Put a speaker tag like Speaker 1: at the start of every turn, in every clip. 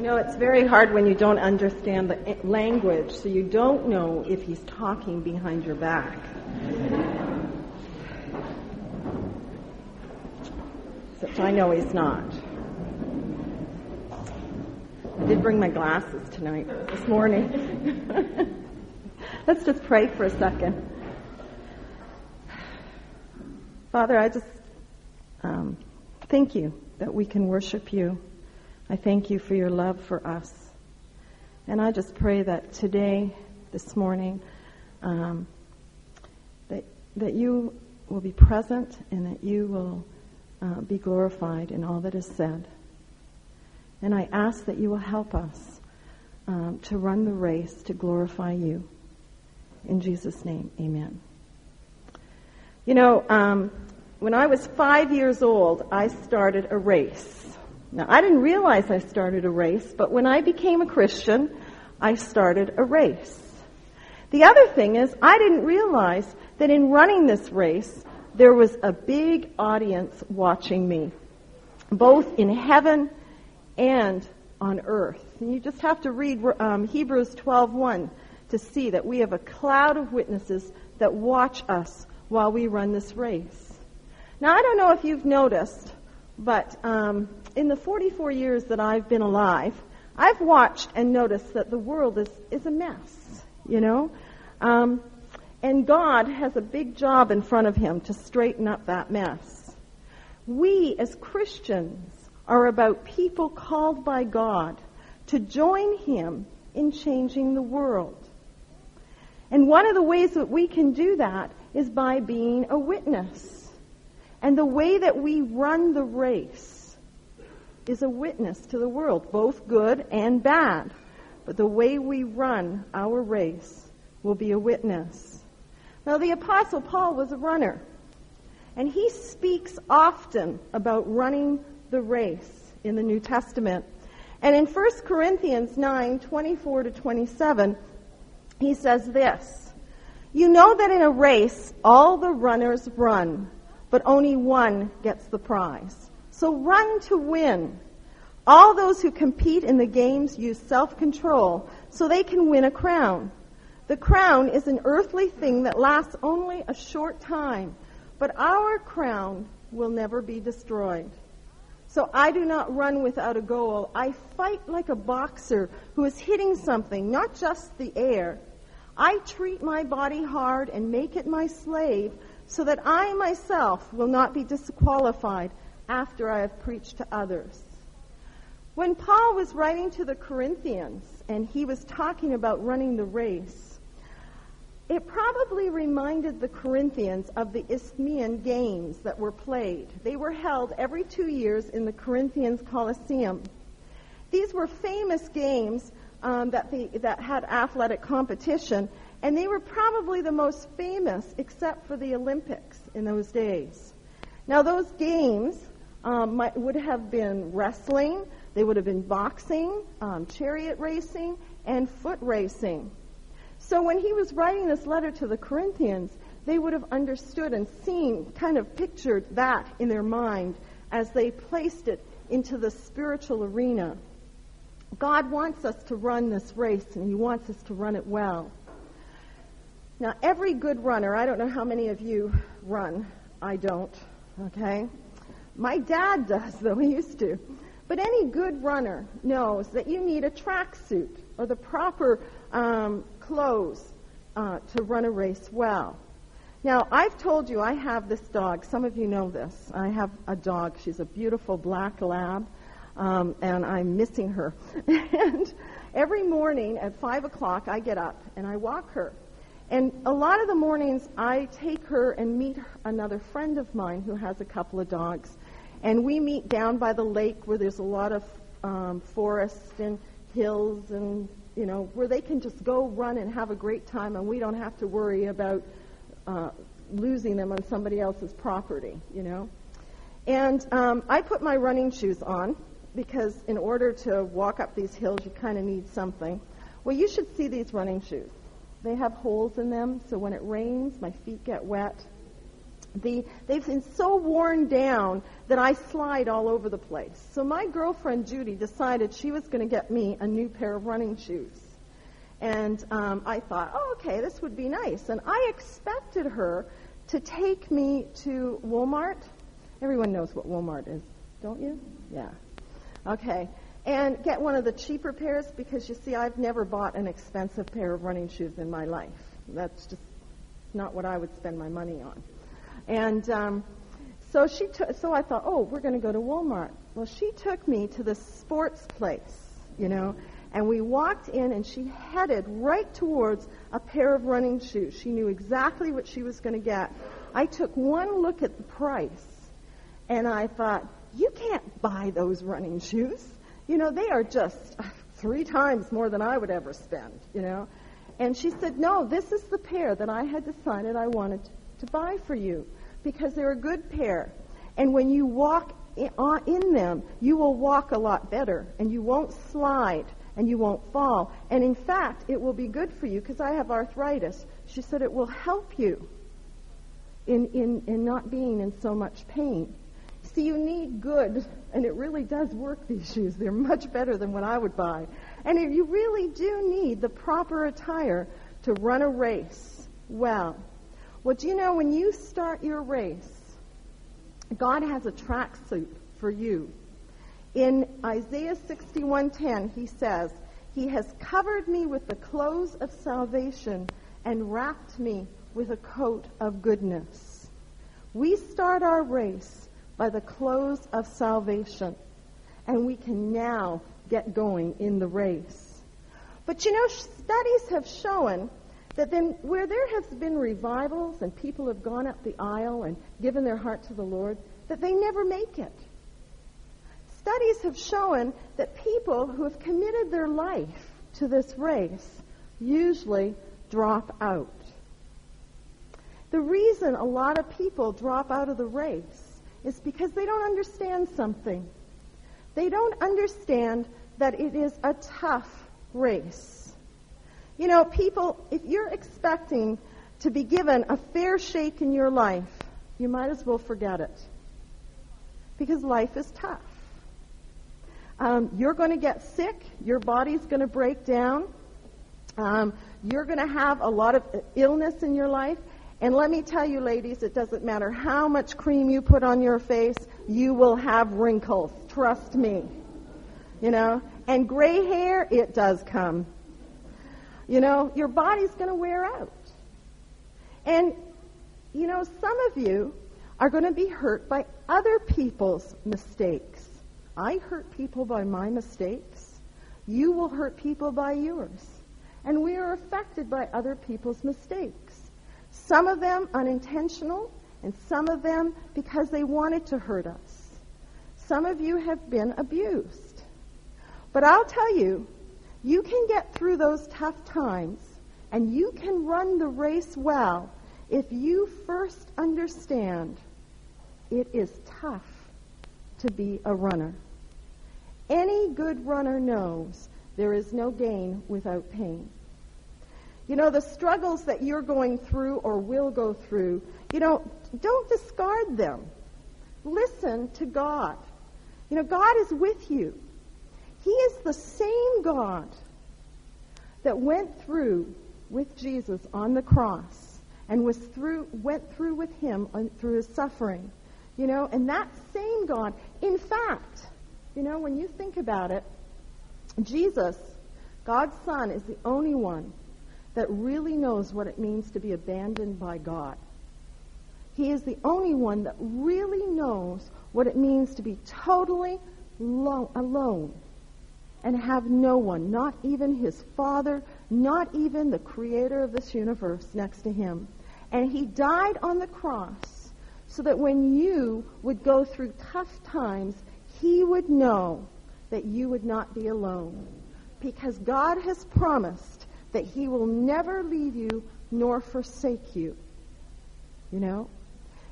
Speaker 1: You know, it's very hard when you don't understand the language, so you don't know if he's talking behind your back. Except I know he's not. I did bring my glasses tonight, this morning. Let's just pray for a second. Father, I just um, thank you that we can worship you. I thank you for your love for us. And I just pray that today, this morning, um, that, that you will be present and that you will uh, be glorified in all that is said. And I ask that you will help us um, to run the race to glorify you. In Jesus' name, amen. You know, um, when I was five years old, I started a race. Now, I didn't realize I started a race, but when I became a Christian, I started a race. The other thing is, I didn't realize that in running this race, there was a big audience watching me, both in heaven and on earth. And you just have to read um, Hebrews 12:1 to see that we have a cloud of witnesses that watch us while we run this race. Now, I don't know if you've noticed, but um, in the 44 years that I've been alive, I've watched and noticed that the world is, is a mess, you know? Um, and God has a big job in front of him to straighten up that mess. We as Christians are about people called by God to join him in changing the world. And one of the ways that we can do that is by being a witness. And the way that we run the race is a witness to the world, both good and bad. But the way we run our race will be a witness. Now, the Apostle Paul was a runner, and he speaks often about running the race in the New Testament. And in 1 Corinthians 9 24 to 27, he says this You know that in a race, all the runners run, but only one gets the prize. So run to win. All those who compete in the games use self-control so they can win a crown. The crown is an earthly thing that lasts only a short time, but our crown will never be destroyed. So I do not run without a goal. I fight like a boxer who is hitting something, not just the air. I treat my body hard and make it my slave so that I myself will not be disqualified after I have preached to others. When Paul was writing to the Corinthians and he was talking about running the race, it probably reminded the Corinthians of the Isthmian games that were played. They were held every two years in the Corinthians Colosseum. These were famous games um, that, the, that had athletic competition, and they were probably the most famous except for the Olympics in those days. Now, those games um, might, would have been wrestling, they would have been boxing, um, chariot racing, and foot racing. So when he was writing this letter to the Corinthians, they would have understood and seen, kind of pictured that in their mind as they placed it into the spiritual arena. God wants us to run this race, and He wants us to run it well. Now, every good runner, I don't know how many of you run. I don't, okay? My dad does, though, he used to. But any good runner knows that you need a tracksuit or the proper um, clothes uh, to run a race well. Now, I've told you I have this dog. Some of you know this. I have a dog. She's a beautiful black lab, um, and I'm missing her. and every morning at 5 o'clock, I get up and I walk her. And a lot of the mornings, I take her and meet another friend of mine who has a couple of dogs. And we meet down by the lake where there's a lot of um, forest and hills and, you know, where they can just go run and have a great time and we don't have to worry about uh, losing them on somebody else's property, you know. And um, I put my running shoes on because in order to walk up these hills, you kind of need something. Well, you should see these running shoes. They have holes in them, so when it rains, my feet get wet. The, they've been so worn down that I slide all over the place. So my girlfriend Judy decided she was going to get me a new pair of running shoes. And um, I thought, oh, okay, this would be nice. And I expected her to take me to Walmart. Everyone knows what Walmart is, don't you? Yeah. Okay. And get one of the cheaper pairs because you see, I've never bought an expensive pair of running shoes in my life. That's just not what I would spend my money on. And um, so she. So I thought, oh, we're going to go to Walmart. Well, she took me to the sports place, you know, and we walked in, and she headed right towards a pair of running shoes. She knew exactly what she was going to get. I took one look at the price, and I thought, you can't buy those running shoes. You know, they are just three times more than I would ever spend, you know. And she said, no, this is the pair that I had decided I wanted to buy for you because they're a good pair. And when you walk in them, you will walk a lot better and you won't slide and you won't fall. And in fact, it will be good for you because I have arthritis. She said it will help you in, in, in not being in so much pain. See, you need good, and it really does work, these shoes. They're much better than what I would buy. And if you really do need the proper attire to run a race well. Well, do you know when you start your race, God has a tracksuit for you. In Isaiah 61:10, he says, "He has covered me with the clothes of salvation and wrapped me with a coat of goodness." We start our race by the clothes of salvation, and we can now get going in the race. But you know, studies have shown that then where there has been revivals and people have gone up the aisle and given their heart to the Lord, that they never make it. Studies have shown that people who have committed their life to this race usually drop out. The reason a lot of people drop out of the race is because they don't understand something. They don't understand that it is a tough race. You know, people, if you're expecting to be given a fair shake in your life, you might as well forget it. Because life is tough. Um, you're going to get sick. Your body's going to break down. Um, you're going to have a lot of illness in your life. And let me tell you, ladies, it doesn't matter how much cream you put on your face, you will have wrinkles. Trust me. You know? And gray hair, it does come. You know, your body's going to wear out. And, you know, some of you are going to be hurt by other people's mistakes. I hurt people by my mistakes. You will hurt people by yours. And we are affected by other people's mistakes. Some of them unintentional, and some of them because they wanted to hurt us. Some of you have been abused. But I'll tell you, you can get through those tough times and you can run the race well if you first understand it is tough to be a runner. Any good runner knows there is no gain without pain. You know, the struggles that you're going through or will go through, you know, don't discard them. Listen to God. You know, God is with you. He is the same God that went through with Jesus on the cross and was through, went through with him on, through his suffering. You know, and that same God, in fact, you know, when you think about it, Jesus, God's Son, is the only one that really knows what it means to be abandoned by God. He is the only one that really knows what it means to be totally lo- alone and have no one, not even his father, not even the creator of this universe next to him. And he died on the cross so that when you would go through tough times, he would know that you would not be alone. Because God has promised that he will never leave you nor forsake you. You know?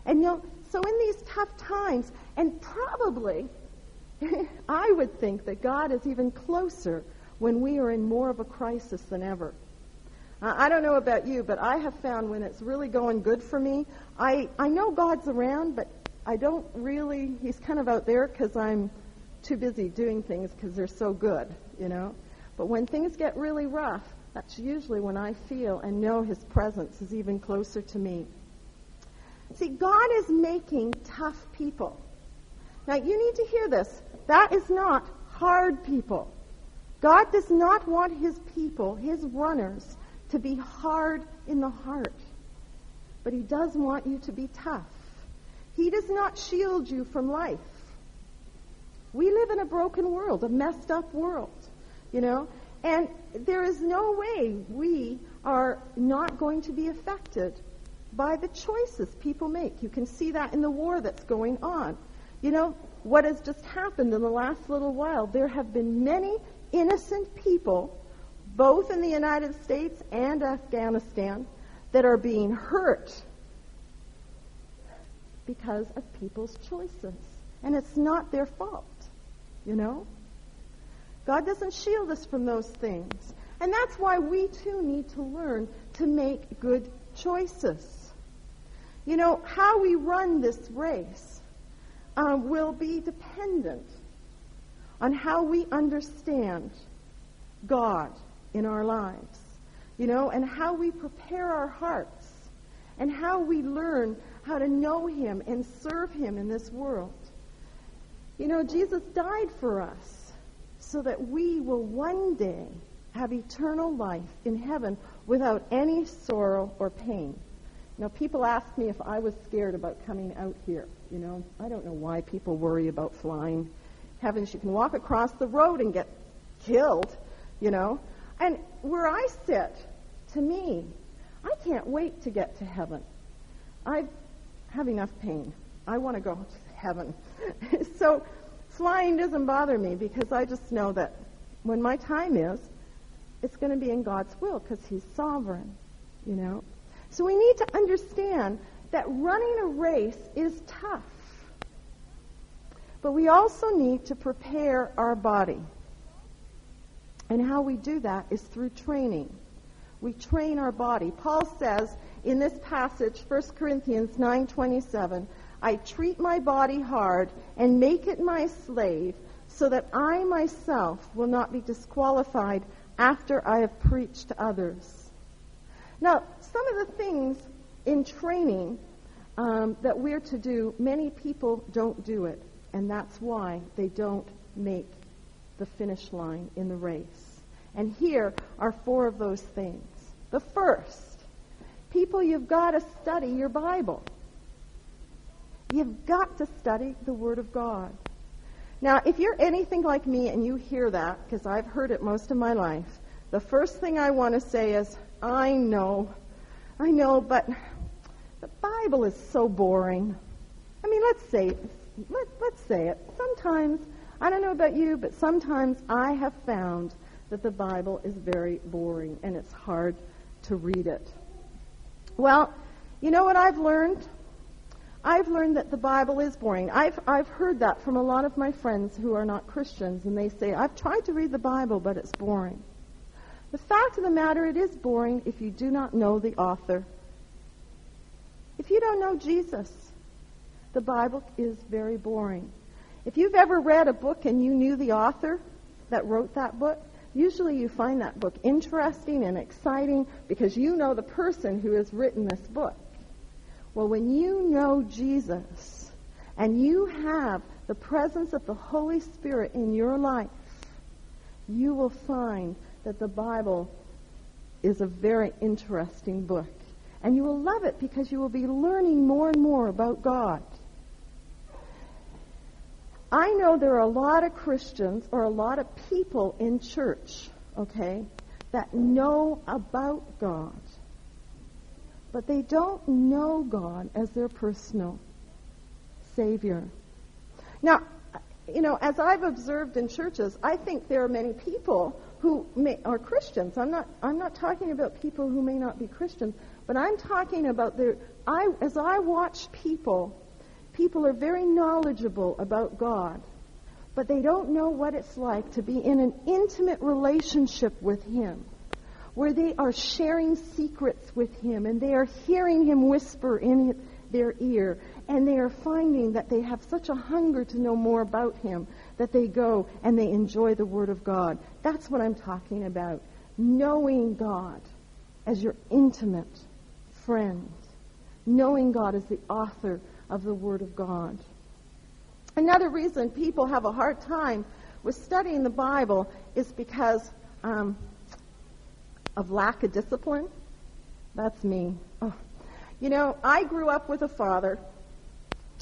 Speaker 1: And you know, so in these tough times, and probably I would think that God is even closer when we are in more of a crisis than ever. I don't know about you, but I have found when it's really going good for me, I, I know God's around, but I don't really, He's kind of out there because I'm too busy doing things because they're so good, you know. But when things get really rough, that's usually when I feel and know His presence is even closer to me. See, God is making tough people. Now, you need to hear this. That is not hard people. God does not want His people, His runners, to be hard in the heart. But He does want you to be tough. He does not shield you from life. We live in a broken world, a messed up world, you know, and there is no way we are not going to be affected by the choices people make. You can see that in the war that's going on. You know, what has just happened in the last little while, there have been many innocent people both in the United States and Afghanistan, that are being hurt because of people's choices. And it's not their fault, you know? God doesn't shield us from those things. And that's why we too need to learn to make good choices. You know, how we run this race uh, will be dependent on how we understand God in our lives, you know, and how we prepare our hearts and how we learn how to know Him and serve Him in this world. You know, Jesus died for us so that we will one day have eternal life in heaven without any sorrow or pain. Know, people ask me if I was scared about coming out here. You know, I don't know why people worry about flying. Heavens, you can walk across the road and get killed, you know. And where I sit, to me, I can't wait to get to heaven. I have enough pain. I want to go to heaven. so flying doesn't bother me because I just know that when my time is, it's going to be in God's will because He's sovereign, you know. So we need to understand that running a race is tough. But we also need to prepare our body. And how we do that is through training. We train our body. Paul says in this passage, 1 Corinthians 9:27, I treat my body hard and make it my slave so that I myself will not be disqualified after I have preached to others. Now, some of the things in training um, that we're to do, many people don't do it, and that's why they don't make the finish line in the race. And here are four of those things. The first, people, you've got to study your Bible. You've got to study the Word of God. Now, if you're anything like me and you hear that, because I've heard it most of my life, the first thing I want to say is, I know, I know, but the Bible is so boring. I mean, let's say, let, let's say it. Sometimes I don't know about you, but sometimes I have found that the Bible is very boring and it's hard to read it. Well, you know what I've learned? I've learned that the Bible is boring. I've, I've heard that from a lot of my friends who are not Christians, and they say, I've tried to read the Bible, but it's boring. The fact of the matter, it is boring if you do not know the author. If you don't know Jesus, the Bible is very boring. If you've ever read a book and you knew the author that wrote that book, usually you find that book interesting and exciting because you know the person who has written this book. Well, when you know Jesus and you have the presence of the Holy Spirit in your life, you will find that the Bible is a very interesting book. And you will love it because you will be learning more and more about God. I know there are a lot of Christians or a lot of people in church, okay, that know about God, but they don't know God as their personal Savior. Now, you know, as I've observed in churches, I think there are many people who may, are Christians. I'm not, I'm not talking about people who may not be Christians, but I'm talking about their, I, as I watch people people are very knowledgeable about God, but they don't know what it's like to be in an intimate relationship with Him, where they are sharing secrets with Him and they are hearing Him whisper in their ear and they are finding that they have such a hunger to know more about Him that they go and they enjoy the Word of God. That's what I'm talking about. Knowing God as your intimate friend. Knowing God as the author of the Word of God. Another reason people have a hard time with studying the Bible is because um, of lack of discipline. That's me. Oh. You know, I grew up with a father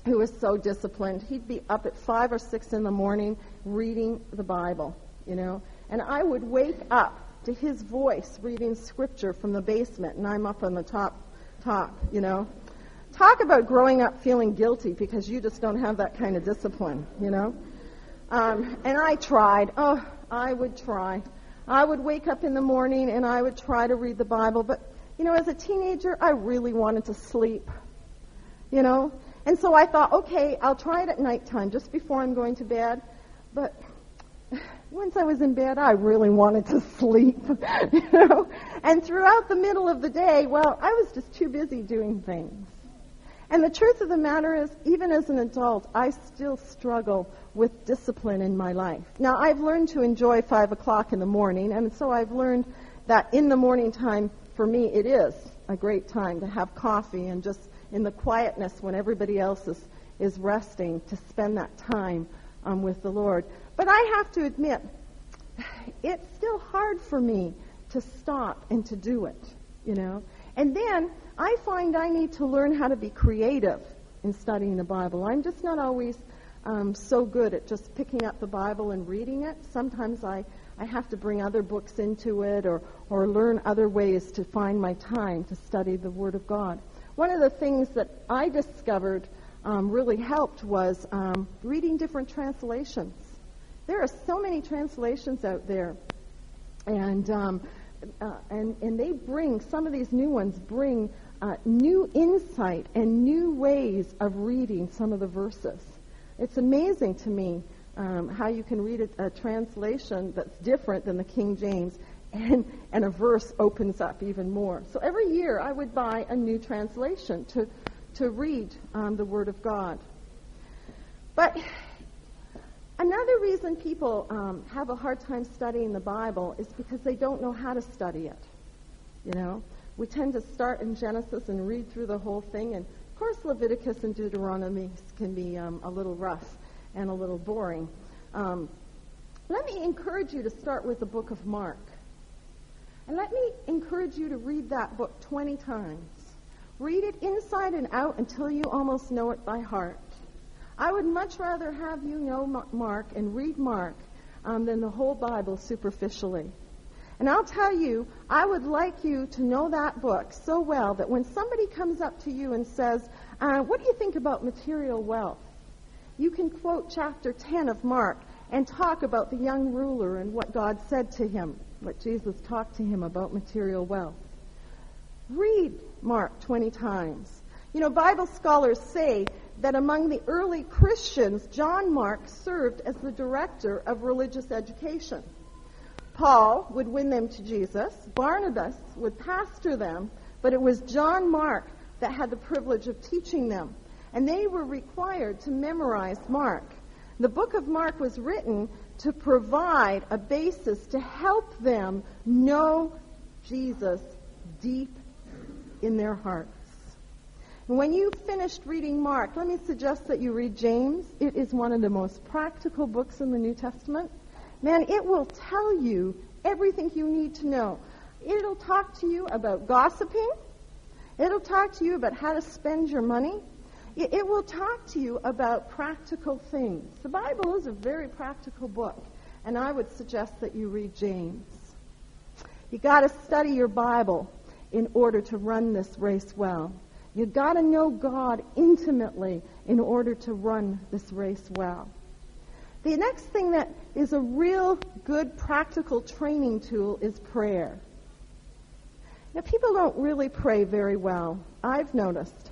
Speaker 1: who was so disciplined. He'd be up at five or six in the morning reading the Bible, you know, and I would wake up to his voice reading scripture from the basement, and I'm up on the top, top, you know. Talk about growing up feeling guilty because you just don't have that kind of discipline, you know. Um, and I tried. Oh, I would try. I would wake up in the morning and I would try to read the Bible, but you know, as a teenager, I really wanted to sleep. You know, and so I thought, okay, I'll try it at nighttime, just before I'm going to bed. But once I was in bed, I really wanted to sleep. you know, and throughout the middle of the day, well, I was just too busy doing things. And the truth of the matter is, even as an adult, I still struggle with discipline in my life. Now, I've learned to enjoy 5 o'clock in the morning, and so I've learned that in the morning time, for me, it is a great time to have coffee and just in the quietness when everybody else is, is resting to spend that time um, with the Lord. But I have to admit, it's still hard for me to stop and to do it, you know. And then I find I need to learn how to be creative in studying the Bible. I'm just not always um, so good at just picking up the Bible and reading it. Sometimes I, I have to bring other books into it or, or learn other ways to find my time to study the Word of God. One of the things that I discovered um, really helped was um, reading different translations. There are so many translations out there, and um, uh, and and they bring some of these new ones bring uh, new insight and new ways of reading some of the verses. It's amazing to me um, how you can read a, a, translation that's different than the King James, and, and a verse opens up even more. So every year I would buy a new translation to, to read um, the Word of God. But another reason people um, have a hard time studying the Bible is because they don't know how to study it. You know, we tend to start in Genesis and read through the whole thing, and of course, Leviticus and Deuteronomy can be um, a little rough and a little boring. Um, let me encourage you to start with the book of Mark. And let me encourage you to read that book 20 times. Read it inside and out until you almost know it by heart. I would much rather have you know Mark and read Mark um, than the whole Bible superficially. And I'll tell you, I would like you to know that book so well that when somebody comes up to you and says, uh, What do you think about material wealth? You can quote chapter 10 of Mark and talk about the young ruler and what God said to him, what Jesus talked to him about material wealth. Read Mark 20 times. You know, Bible scholars say that among the early Christians, John Mark served as the director of religious education. Paul would win them to Jesus. Barnabas would pastor them, but it was John Mark that had the privilege of teaching them. And they were required to memorize Mark. The book of Mark was written to provide a basis to help them know Jesus deep in their hearts. When you've finished reading Mark, let me suggest that you read James. It is one of the most practical books in the New Testament. Man, it will tell you everything you need to know. It'll talk to you about gossiping. It'll talk to you about how to spend your money. It, will talk to you about practical things. The Bible is a very practical book, and I would suggest that you read James. You got to study your Bible in order to run this race well. You got to know God intimately in order to run this race well. The next thing that is a real good practical training tool is prayer. Now, people don't really pray very well. I've noticed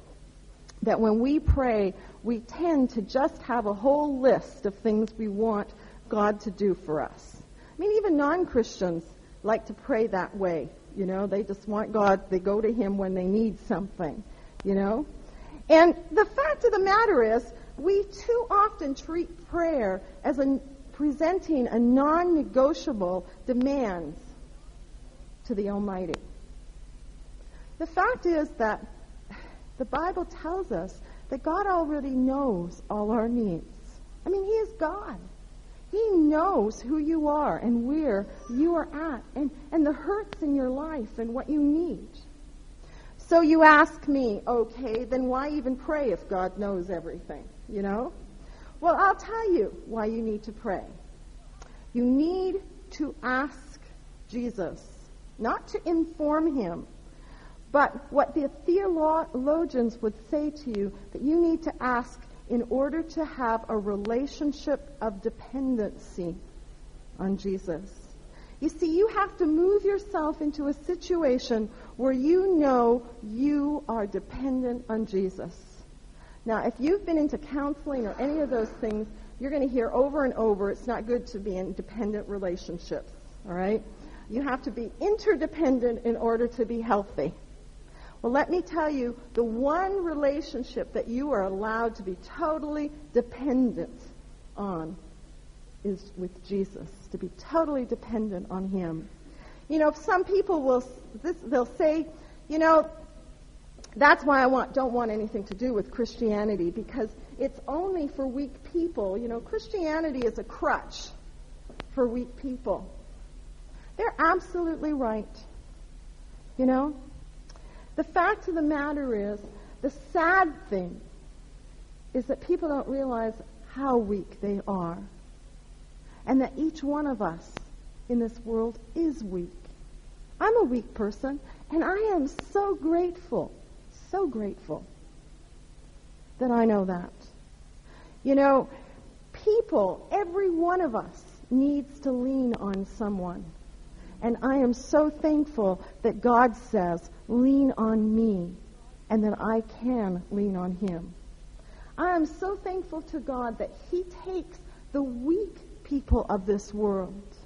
Speaker 1: that when we pray, we tend to just have a whole list of things we want God to do for us. I mean, even non Christians like to pray that way. You know, they just want God. They go to Him when they need something. You know? And the fact of the matter is, we too often treat prayer as a, presenting a non-negotiable demands to the Almighty. The fact is that the Bible tells us that God already knows all our needs. I mean, He is God. He knows who you are and where you are at and, and the hurts in your life and what you need. So you ask me, okay, then why even pray if God knows everything? You know? Well, I'll tell you why you need to pray. You need to ask Jesus, not to inform him, but what the theologians would say to you that you need to ask in order to have a relationship of dependency on Jesus. You see, you have to move yourself into a situation where you know you are dependent on Jesus. Now, if you've been into counseling or any of those things, you're going to hear over and over it's not good to be in dependent relationships, all right? You have to be interdependent in order to be healthy. Well, let me tell you, the one relationship that you are allowed to be totally dependent on is with Jesus, to be totally dependent on Him. You know, some people will, this, they'll say, you know, that's why I want, don't want anything to do with Christianity because it's only for weak people. You know, Christianity is a crutch for weak people. They're absolutely right. You know, the fact of the matter is, the sad thing is that people don't realize how weak they are. And that each one of us in this world is weak. I'm a weak person, and I am so grateful, so grateful that I know that. You know, people, every one of us needs to lean on someone. And I am so thankful that God says, lean on me, and that I can lean on him. I am so thankful to God that he takes the weak people of this world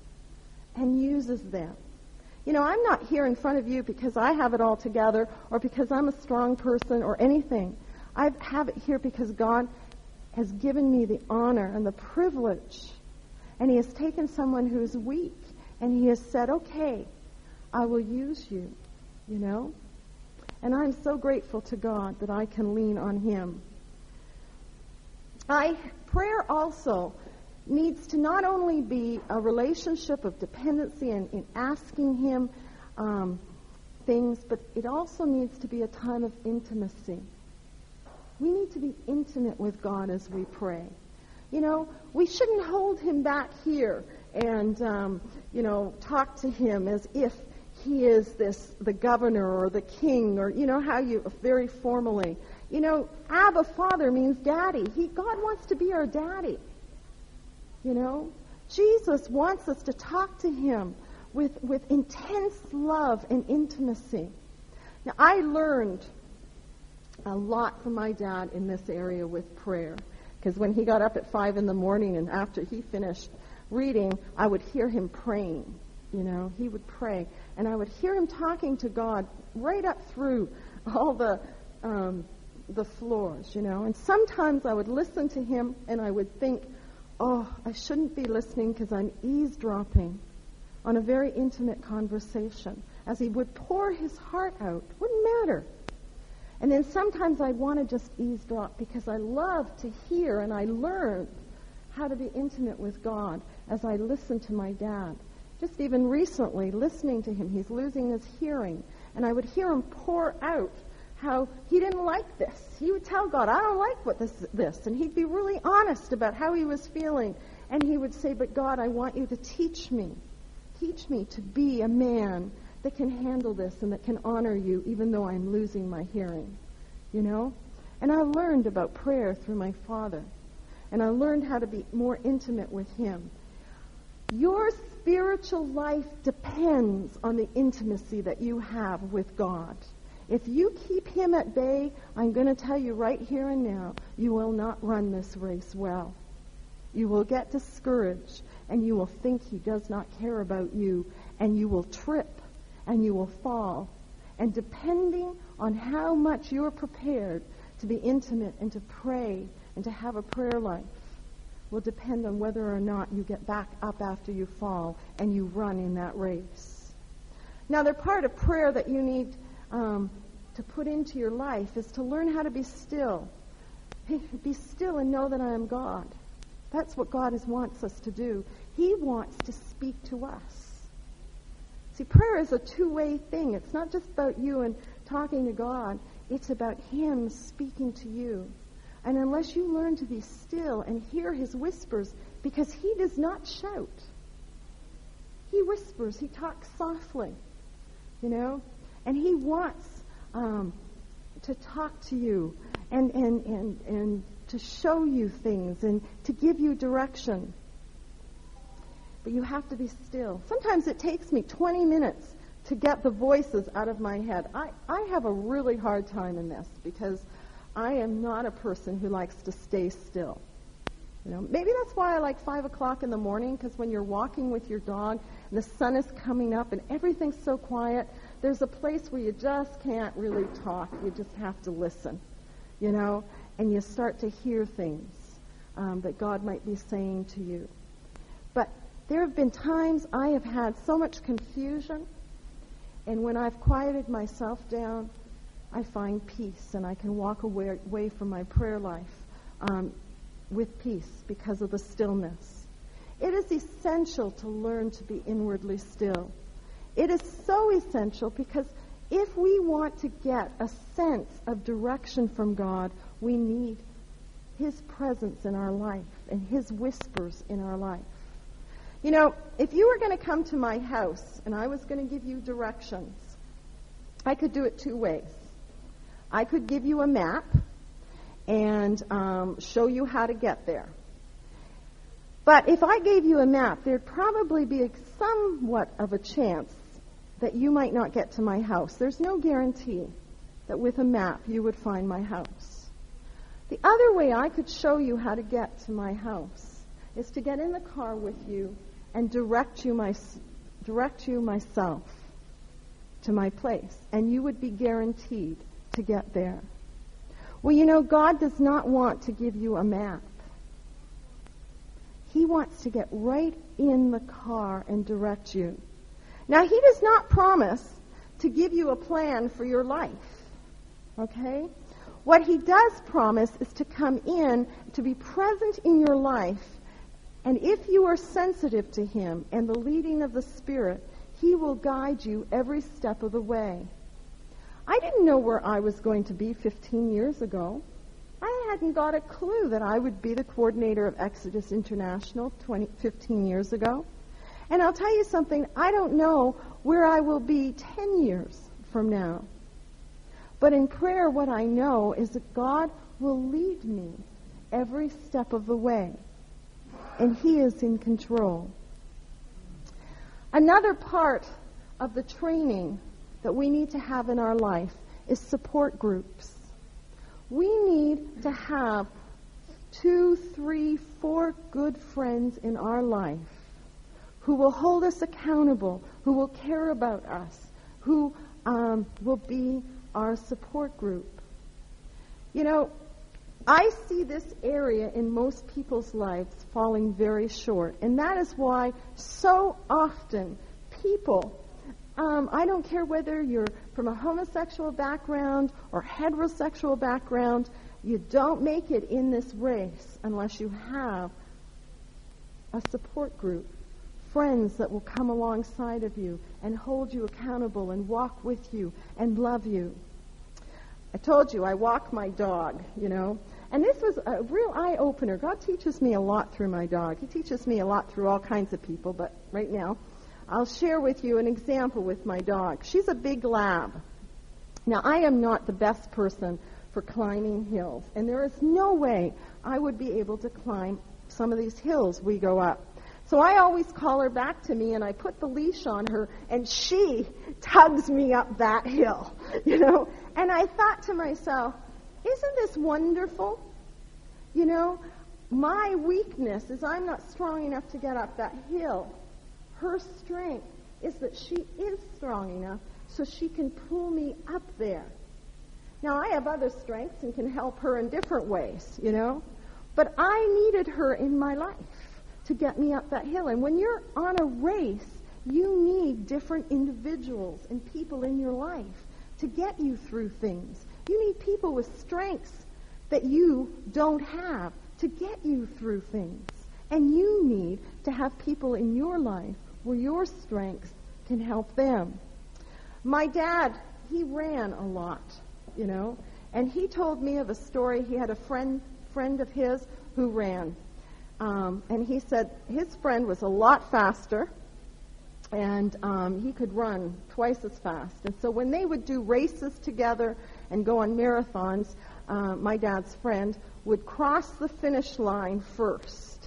Speaker 1: and uses them. You know, I'm not here in front of you because I have it all together or because I'm a strong person or anything. I have it here because God has given me the honor and the privilege. And He has taken someone who's weak and He has said, okay, I will use you you know? And I'm so grateful to God that I can lean on Him. I, prayer also needs to not only be a relationship of dependency and in asking Him um, things, but it also needs to be a time of intimacy. We need to be intimate with God as we pray. You know, we shouldn't hold Him back here and, um, you know, talk to Him as if he is this the governor or the king or you know how you very formally. You know abba father means daddy. He god wants to be our daddy. You know? Jesus wants us to talk to him with with intense love and intimacy. Now i learned a lot from my dad in this area with prayer because when he got up at five in the morning and after he finished reading i would hear him praying you know he would pray and I would hear him talking to God right up through all the um, the floors, you know. And sometimes I would listen to him and I would think, oh, I shouldn't be listening because I'm eavesdropping on a very intimate conversation. As he would pour his heart out, wouldn't matter. And then sometimes I'd want to just eavesdrop because I love to hear and I learned how to be intimate with God as I listened to my dad just even recently listening to him. He's losing his hearing. And I would hear him pour out how he didn't like this. He would tell God, I don't like what this this. And he'd be really honest about how he was feeling. And he would say, But God, I want you to teach me. Teach me to be a man that can handle this and that can honor you even though I'm losing my hearing. You know? And I learned about prayer through my father. And I learned how to be more intimate with him. Your spiritual life depends on the intimacy that you have with God. If you keep him at bay, I'm going to tell you right here and now, you will not run this race well. You will get discouraged and you will think he does not care about you and you will trip and you will fall. And depending on how much you're prepared to be intimate and to pray and to have a prayer life will depend on whether or not you get back up after you fall and you run in that race. Now, the part of prayer that you need um, to put into your life is to learn how to be still. Be still and know that I am God. That's what God is, wants us to do. He wants to speak to us. See, prayer is a two-way thing. It's not just about you and talking to God. It's about Him speaking to you. And unless you learn to be still and hear His whispers, because He does not shout. He whispers. He talks softly, you know, and He wants um, to talk to you and, and, and, and to show you things and to give you direction. But you have to be still. Sometimes it takes me 20 minutes to get the voices out of my head. I, I have a really hard time in this because I am not a person who likes to stay still. You know, maybe that's why I like five o'clock in the morning because when you're walking with your dog and the sun is coming up and everything's so quiet, there's a place where you just can't really talk. You just have to listen, you know, and you start to hear things um, that God might be saying to you. But there have been times I have had so much confusion, and when I've quieted myself down, I find peace, and I can walk away, away from my prayer life um, with peace because of the stillness. It is essential to learn to be inwardly still. It is so essential because if we want to get a sense of direction from God, we need His presence in our life and His whispers in our life. You know, if you were going to come to my house and I was going to give you directions, I could do it two ways. I could give you a map and um, show you how to get there. But if I gave you a map, there'd probably be somewhat of a chance that you might not get to my house. There's no guarantee that with a map you would find my house. The other way I could show you how to get to my house is to get in the car with you and direct you, my, direct you myself to my place, and you would be guaranteed to get there. Well, you know, God does not want to give you a map. He wants to get right in the car and direct you. Now, he does not promise to give you a plan for your life. Okay? What he does promise is to come in, to be present in your life, and if you are sensitive to him and the leading of the Spirit, he will guide you every step of the way. I didn't know where I was going to be 15 years ago. I hadn't got a clue that I would be the coordinator of Exodus International 20, 15 years ago. And I'll tell you something, I don't know where I will be 10 years from now. But in prayer, what I know is that God will lead me every step of the way. And He is in control. Another part of the training that we need to have in our life is support groups. We need to have two, three, four good friends in our life who will hold us accountable, who will care about us, who um, will be our support group. You know, I see this area in most people's lives falling very short, and that is why so often people, um, I don't care whether you're from a homosexual background or heterosexual background, you don't make it in this race unless you have a support group friends that will come alongside of you and hold you accountable and walk with you and love you. I told you I walk my dog, you know. And this was a real eye opener. God teaches me a lot through my dog. He teaches me a lot through all kinds of people, but right now I'll share with you an example with my dog. She's a big lab. Now, I am not the best person for climbing hills, and there is no way I would be able to climb some of these hills we go up. So I always call her back to me and I put the leash on her and she tugs me up that hill, you know. And I thought to myself, isn't this wonderful? You know, my weakness is I'm not strong enough to get up that hill. Her strength is that she is strong enough so she can pull me up there. Now, I have other strengths and can help her in different ways, you know, but I needed her in my life to get me up that hill. And when you're on a race, you need different individuals and people in your life to get you through things. You need people with strengths that you don't have to get you through things. And you need to have people in your life where your strengths can help them. My dad, he ran a lot, you know, and he told me of a story. He had a friend friend of his who ran, um, and he said his friend was a lot faster, and um, he could run twice as fast. And so when they would do races together and go on marathons, uh, my dad's friend would cross the finish line first.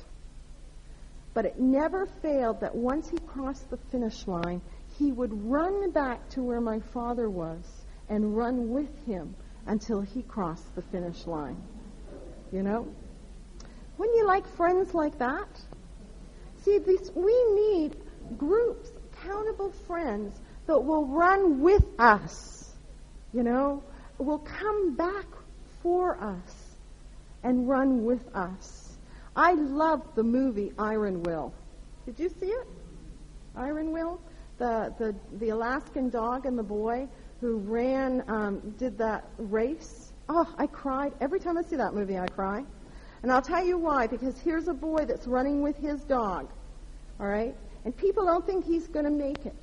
Speaker 1: But it never failed that once he crossed the finish line, he would run back to where my father was and run with him until he crossed the finish line. You know? Wouldn't you like friends like that? See, this, we need groups, accountable friends that will run with us, you know, will come back for us and run with us. I love the movie Iron Will. Did you see it? Iron Will? The, the, the Alaskan dog and the boy who ran, um, did that race. Oh, I cried. Every time I see that movie, I cry. And I'll tell you why, because here's a boy that's running with his dog. All right? And people don't think he's going to make it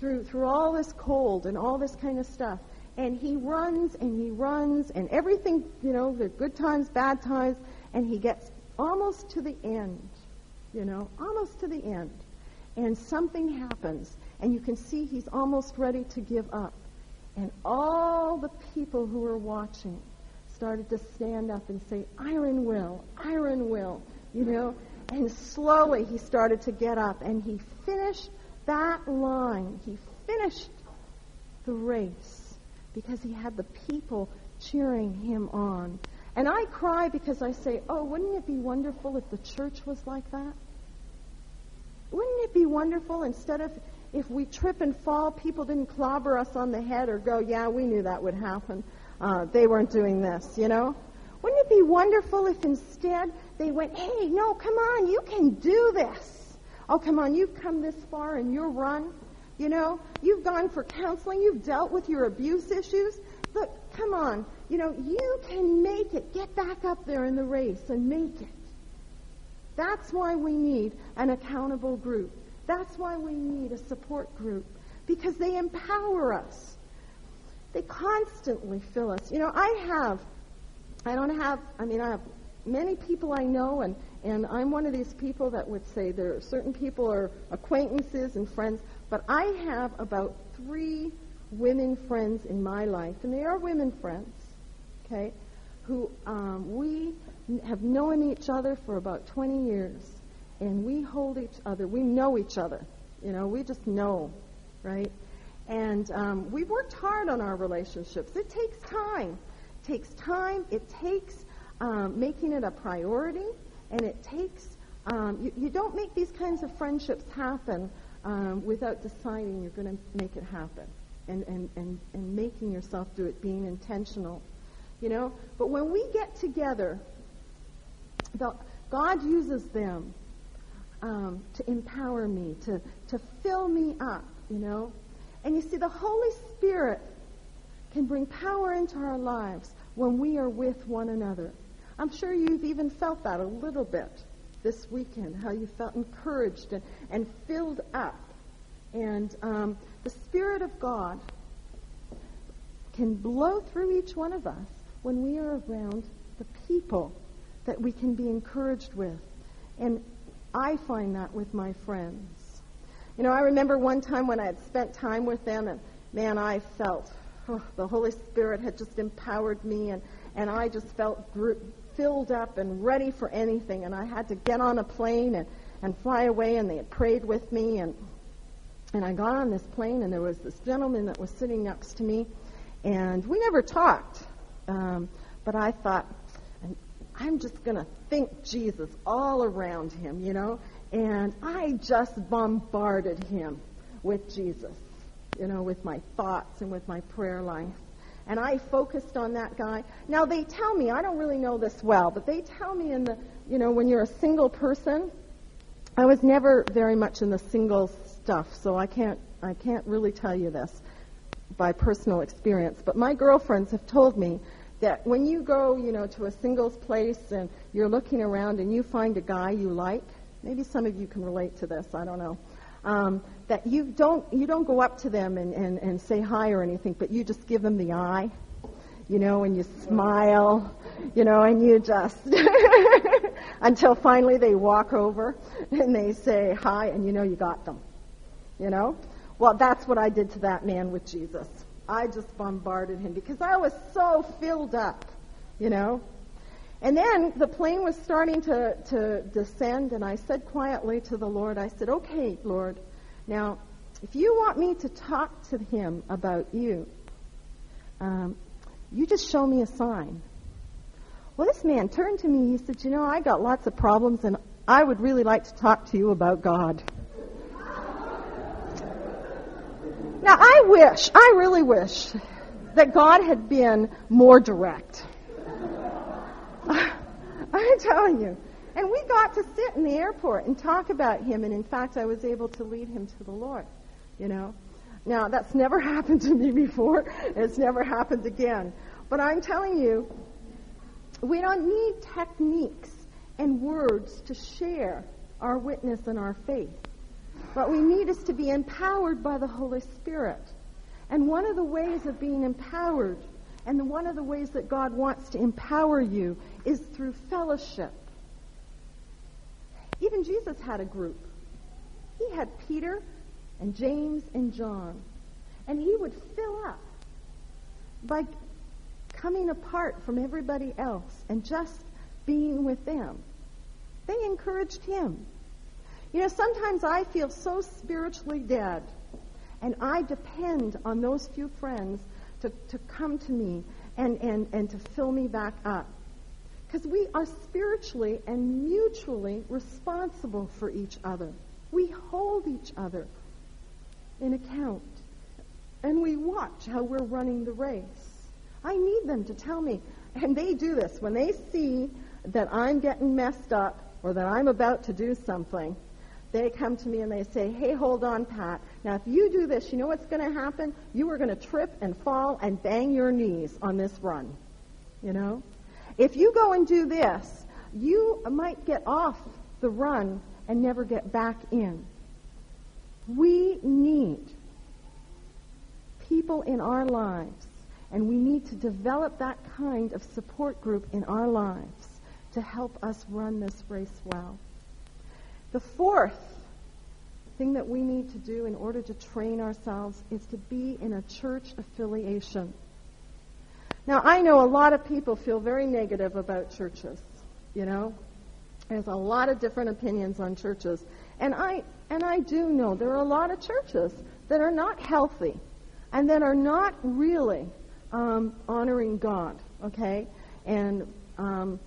Speaker 1: through, through all this cold and all this kind of stuff. And he runs and he runs and everything, you know, the good times, bad times, and he gets almost to the end, you know, almost to the end. And something happens, and you can see he's almost ready to give up. And all the people who were watching started to stand up and say, Iron Will, Iron Will, you know. And slowly he started to get up and he finished that line. He finished the race because he had the people cheering him on. And I cry because I say, oh, wouldn't it be wonderful if the church was like that? Wouldn't it be wonderful instead of if we trip and fall, people didn't clobber us on the head or go, yeah, we knew that would happen. Uh, they weren't doing this, you know? Wouldn't it be wonderful if instead they went, hey, no, come on, you can do this. Oh, come on, you've come this far in your run. You know, you've gone for counseling, you've dealt with your abuse issues. Look, come on, you know, you can make it. Get back up there in the race and make it. That's why we need an accountable group. That's why we need a support group because they empower us. They constantly fill us. You know, I have, I don't have, I mean, I have many people I know, and, and I'm one of these people that would say there are certain people are acquaintances and friends, but I have about three women friends in my life, and they are women friends, okay, who um, we have known each other for about 20 years, and we hold each other, we know each other, you know, we just know, right? And um, we've worked hard on our relationships. It takes time. It takes time. It takes um, making it a priority, and it takes, um, you, you, don't make these kinds of friendships happen um, without deciding you're going to make it happen and, and, and, and making yourself do it, being intentional. You know? But when we get together, the, God uses them um, to empower me, to, to fill me up, you know? And you see, the Holy Spirit can bring power into our lives when we are with one another. I'm sure you've even felt that a little bit this weekend, how you felt encouraged and, and filled up. And um, the Spirit of God can blow through each one of us when we are around the people that we can be encouraged with. And I find that with my friends. You know, I remember one time when I had spent time with them, and man, I felt oh, the Holy Spirit had just empowered me, and, and I just felt filled up and ready for anything. And I had to get on a plane and, and fly away, and they had prayed with me. And, and I got on this plane, and there was this gentleman that was sitting next to me, and we never talked. Um, but I thought, I'm just going to think Jesus all around him, you know? And I just bombarded him with Jesus, you know, with my thoughts and with my prayer life. And I focused on that guy. Now they tell me, I don't really know this well, but they tell me in the, you know, when you're a single person, I was never very much in the single stuff, so I can't, I can't really tell you this by personal experience. But my girlfriends have told me that when you go, you know, to a singles place and you're looking around and you find a guy you like, maybe some of you can relate to this, I don't know um, that you don't you don't go up to them and, and, and say hi or anything, but you just give them the eye, you know, and you smile, you know, and you just until finally they walk over and they say hi, and you know you got them, you know. Well, that's what I did to that man with Jesus. I just bombarded him because I was so filled up, you know. And then the plane was starting to, to descend, and I said quietly to the Lord, I said, Okay, Lord, now, if you want me to talk to him about you, um, you just show me a sign. Well, this man turned to me. He said, You know, I got lots of problems, and I would really like to talk to you about God. Now, I wish, I really wish, that God had been more direct. I'm telling you. And we got to sit in the airport and talk about him, and in fact, I was able to lead him to the Lord, you know. Now, that's never happened to me before. and It's never happened again. But I'm telling you, we don't need techniques and words to share our witness and our faith. What we need is to be empowered by the Holy Spirit. And one of the ways of being empowered, and one of the ways that God wants to empower you, is through fellowship. Even Jesus had a group. He had Peter and James and John. And he would fill up by coming apart from everybody else and just being with them. They encouraged him. You know, sometimes I feel so spiritually dead, and I depend on those few friends to, to come to me and, and, and to fill me back up. Because we are spiritually and mutually responsible for each other. We hold each other in account. And we watch how we're running the race. I need them to tell me. And they do this. When they see that I'm getting messed up or that I'm about to do something, they come to me and they say, hey, hold on, Pat. Now, if you do this, you know what's going to happen? You are going to trip and fall and bang your knees on this run. You know? If you go and do this, you might get off the run and never get back in. We need people in our lives, and we need to develop that kind of support group in our lives to help us run this race well. The fourth thing that we need to do in order to train ourselves is to be in a church affiliation. Now, I know a lot of people feel very negative about churches, you know. There's a lot of different opinions on churches. And I and I do know there are a lot of churches that are not healthy and that are not really um, honoring God, okay? And um,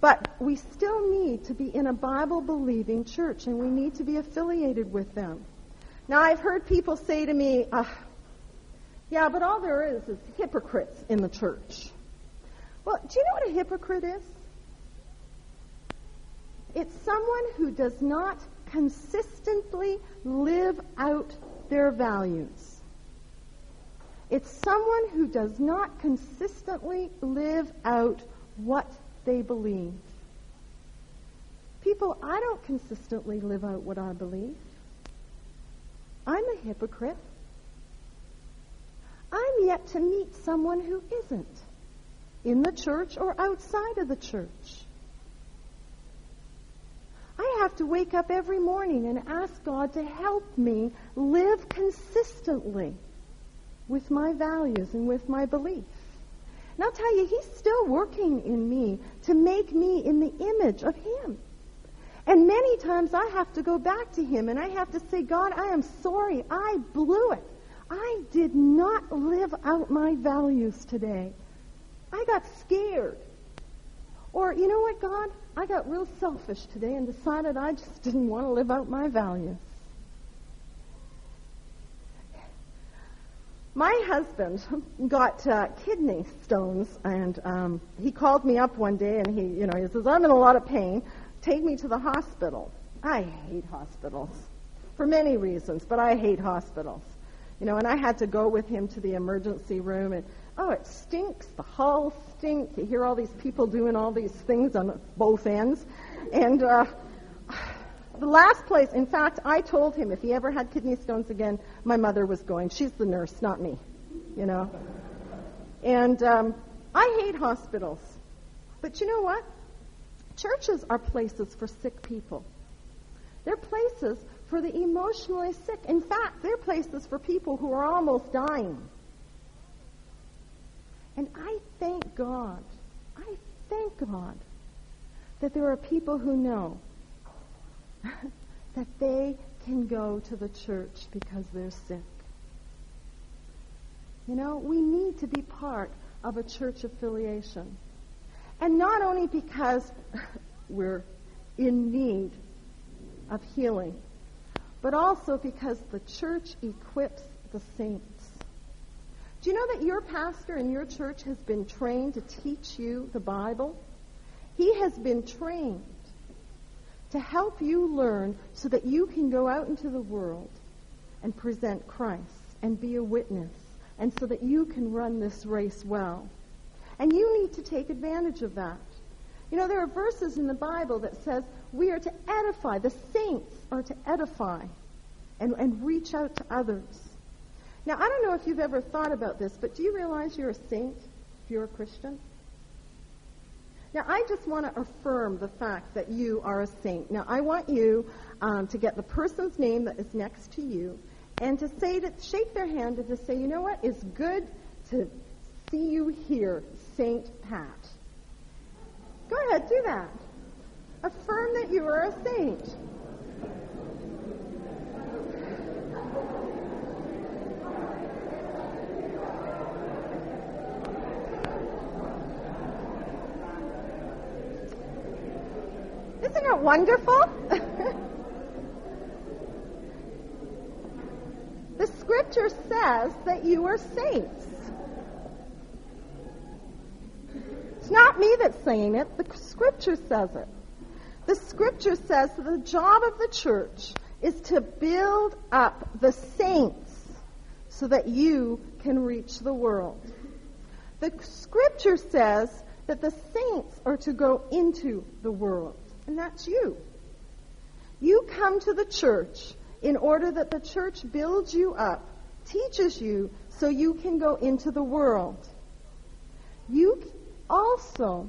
Speaker 1: but we still need to be in a Bible believing church and we need to be affiliated with them. Now, I've heard people say to me, uh, yeah, but all there is is hypocrites in the church. Well, do you know what a hypocrite is? It's someone who does not consistently live out their values. It's someone who does not consistently live out what they believe. People, I don't consistently live out what I believe. I'm a hypocrite. I'm yet to meet someone who isn't in the church or outside of the church. I have to wake up every morning and ask God to help me live consistently with my values and with my beliefs. And I'll tell you, He's still working in me to make me in the image of Him. And many times I have to go back to Him and I have to say, God, I am sorry. I blew it. I did not live out my values today. I got scared. Or, you know what, God? I got real selfish today and decided I just didn't want to live out my values. My husband got uh, kidney stones, and um, he called me up one day, and he, you know, he says, "I'm in a lot of pain. Take me to the hospital." I hate hospitals for many reasons, but I hate hospitals. You know, and I had to go with him to the emergency room, and oh, it stinks. The hall stinks. You hear all these people doing all these things on both ends, and. Uh, the last place, in fact, I told him if he ever had kidney stones again, my mother was going. She's the nurse, not me, you know. And um, I hate hospitals. But you know what? Churches are places for sick people. They're places for the emotionally sick. In fact, they're places for people who are almost dying. And I thank God, I thank God that there are people who know that they can go to the church because they're sick. You know, we need to be part of a church affiliation. And not only because we're in need of healing, but also because the church equips the saints. Do you know that your pastor in your church has been trained to teach you the Bible? He has been trained to help you learn so that you can go out into the world and present Christ and be a witness and so that you can run this race well. And you need to take advantage of that. You know, there are verses in the Bible that says we are to edify, the saints are to edify and, and reach out to others. Now, I don't know if you've ever thought about this, but do you realize you're a saint if you're a Christian? Now, I just want to affirm the fact that you are a saint. Now, I want you um, to get the person's name that is next to you and to say to shake their hand and to say, you know what, it's good to see you here, Saint Pat. Go ahead, do that. Affirm that you are a saint. Isn't wonderful? the scripture says that you are saints. It's not me that's saying it, the scripture says it. The scripture says that the job of the church is to build up the saints so that you can reach the world. The scripture says that the saints are to go into the world and that's you. You come to the church in order that the church builds you up, teaches you, so you can go into the world. You also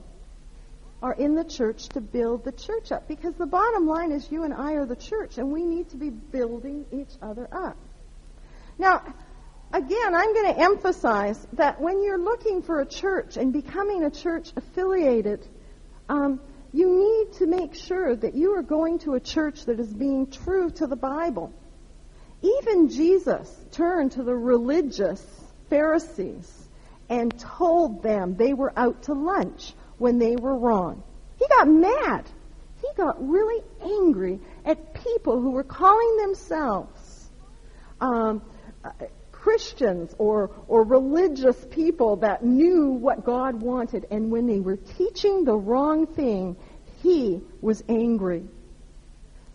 Speaker 1: are in the church to build the church up because the bottom line is you and I are the church and we need to be building each other up. Now, again, I'm going to emphasize that when you're looking for a church and becoming a church affiliated, um, you need to make sure that you are going to a church that is being true to the Bible. Even Jesus turned to the religious Pharisees and told them they were out to lunch when they were wrong. He got mad. He got really angry at people who were calling themselves um, Christians or, or religious people that knew what God wanted, and when they were teaching the wrong thing, he was angry.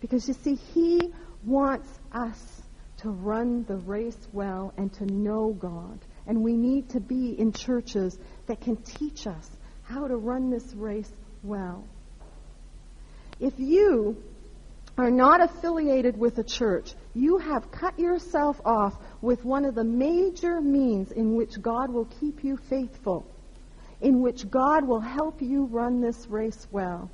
Speaker 1: Because you see, he wants us to run the race well and to know God. And we need to be in churches that can teach us how to run this race well. If you are not affiliated with a church, you have cut yourself off with one of the major means in which God will keep you faithful, in which God will help you run this race well.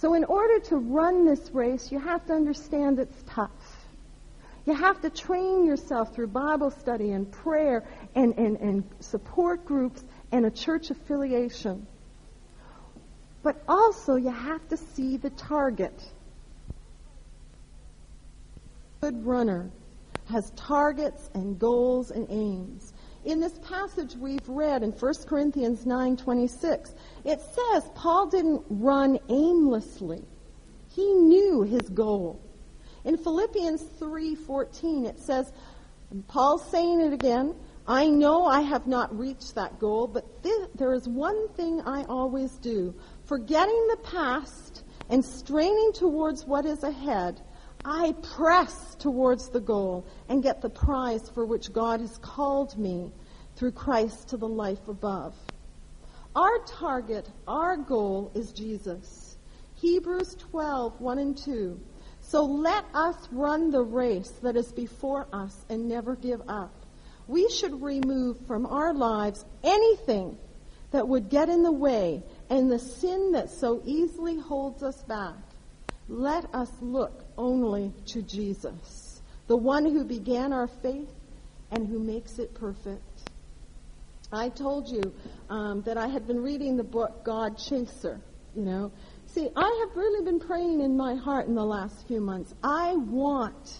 Speaker 1: So, in order to run this race, you have to understand it's tough. You have to train yourself through Bible study and prayer and, and, and support groups and a church affiliation. But also, you have to see the target good runner has targets and goals and aims. In this passage we've read in 1 Corinthians 9:26, it says Paul didn't run aimlessly. He knew his goal. In Philippians 3:14 it says, Paul's saying it again. I know I have not reached that goal, but th- there is one thing I always do. Forgetting the past and straining towards what is ahead, I press towards the goal and get the prize for which God has called me through Christ to the life above. Our target, our goal is Jesus. Hebrews 12, 1 and 2. So let us run the race that is before us and never give up. We should remove from our lives anything that would get in the way and the sin that so easily holds us back. Let us look only to Jesus, the one who began our faith and who makes it perfect. I told you um, that I had been reading the book God Chaser, you know. See, I have really been praying in my heart in the last few months. I want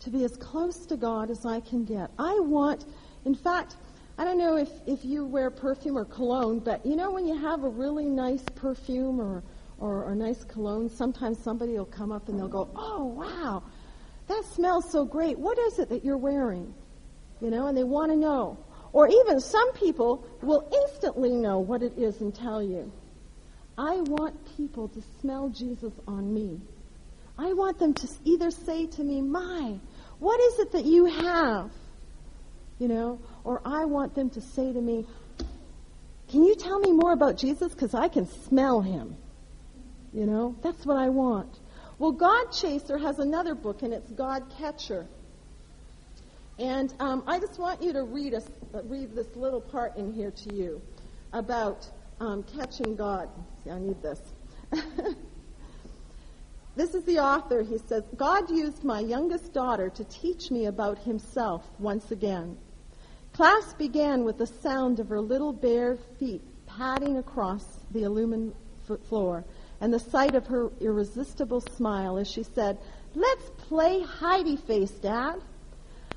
Speaker 1: to be as close to God as I can get. I want, in fact, I don't know if, if you wear perfume or cologne, but you know when you have a really nice perfume or, or, or nice cologne, sometimes somebody will come up and they'll go, oh, wow, that smells so great. What is it that you're wearing? You know, and they want to know. Or even some people will instantly know what it is and tell you. I want people to smell Jesus on me. I want them to either say to me, My, what is it that you have? You know, or I want them to say to me, Can you tell me more about Jesus? Because I can smell him. You know, that's what I want. Well, God Chaser has another book, and it's God Catcher. And um, I just want you to read, read this little part in here to you about um, catching God. See, I need this. this is the author. He says, God used my youngest daughter to teach me about himself once again. Class began with the sound of her little bare feet padding across the illumined floor and the sight of her irresistible smile as she said, Let's play hidey face, Dad.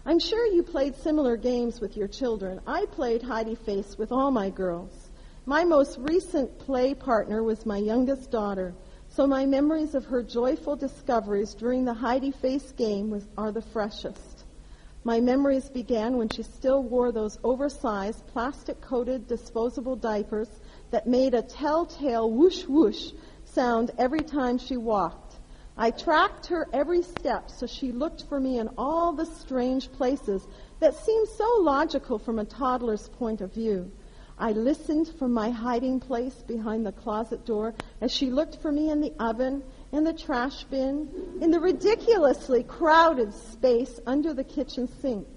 Speaker 1: I'm sure you played similar games with your children. I played hidey face with all my girls. My most recent play partner was my youngest daughter, so my memories of her joyful discoveries during the hidey face game was, are the freshest. My memories began when she still wore those oversized, plastic coated, disposable diapers that made a telltale whoosh whoosh sound every time she walked. I tracked her every step so she looked for me in all the strange places that seemed so logical from a toddler's point of view. I listened from my hiding place behind the closet door as she looked for me in the oven, in the trash bin, in the ridiculously crowded space under the kitchen sink.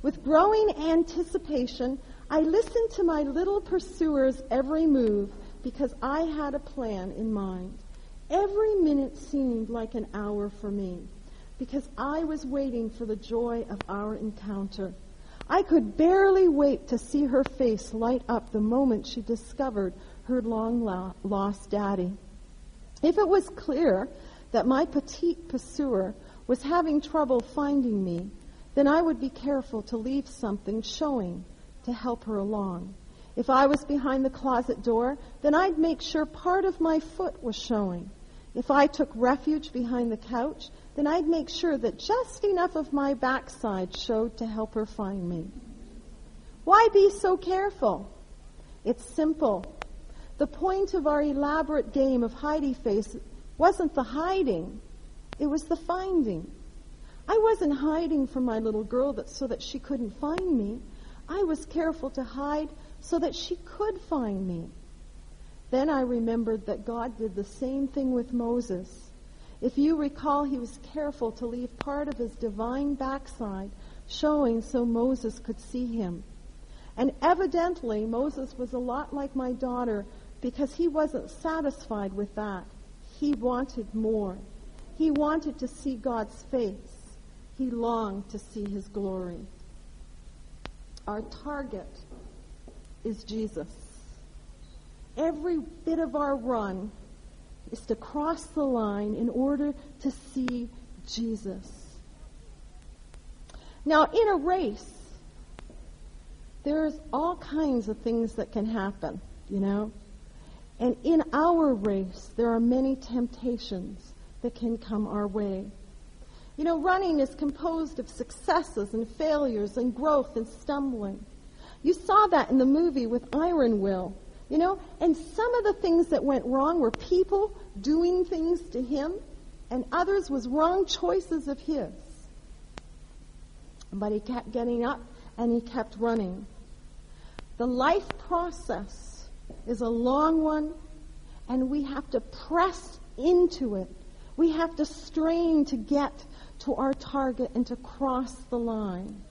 Speaker 1: With growing anticipation, I listened to my little pursuer's every move because I had a plan in mind. Every minute seemed like an hour for me because I was waiting for the joy of our encounter. I could barely wait to see her face light up the moment she discovered her long lost daddy. If it was clear that my petite pursuer was having trouble finding me, then I would be careful to leave something showing to help her along. If I was behind the closet door, then I'd make sure part of my foot was showing. If I took refuge behind the couch, then I'd make sure that just enough of my backside showed to help her find me. Why be so careful? It's simple. The point of our elaborate game of hidey face wasn't the hiding, it was the finding. I wasn't hiding from my little girl that, so that she couldn't find me. I was careful to hide so that she could find me. Then I remembered that God did the same thing with Moses. If you recall, he was careful to leave part of his divine backside showing so Moses could see him. And evidently, Moses was a lot like my daughter because he wasn't satisfied with that. He wanted more. He wanted to see God's face. He longed to see his glory. Our target is Jesus every bit of our run is to cross the line in order to see Jesus. Now, in a race, there's all kinds of things that can happen, you know? And in our race, there are many temptations that can come our way. You know, running is composed of successes and failures and growth and stumbling. You saw that in the movie with Iron Will. You know, and some of the things that went wrong were people doing things to him, and others was wrong choices of his. But he kept getting up and he kept running. The life process is a long one, and we have to press into it. We have to strain to get to our target and to cross the line.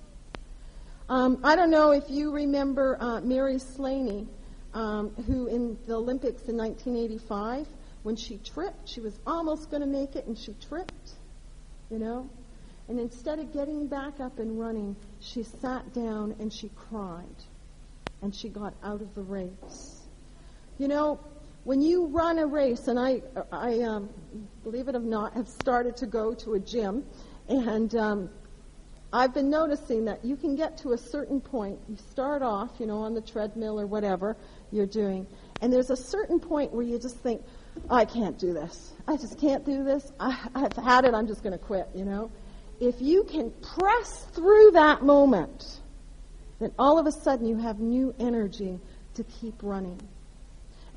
Speaker 1: Um, I don't know if you remember uh, Mary Slaney um, who in the Olympics in 1985, when she tripped, she was almost going to make it and she tripped, you know? And instead of getting back up and running, she sat down and she cried. And she got out of the race. You know, when you run a race, and I, I um, believe it or not, have started to go to a gym, and um, I've been noticing that you can get to a certain point. You start off, you know, on the treadmill or whatever, you're doing. And there's a certain point where you just think, I can't do this. I just can't do this. I, I've had it. I'm just going to quit, you know. If you can press through that moment, then all of a sudden you have new energy to keep running.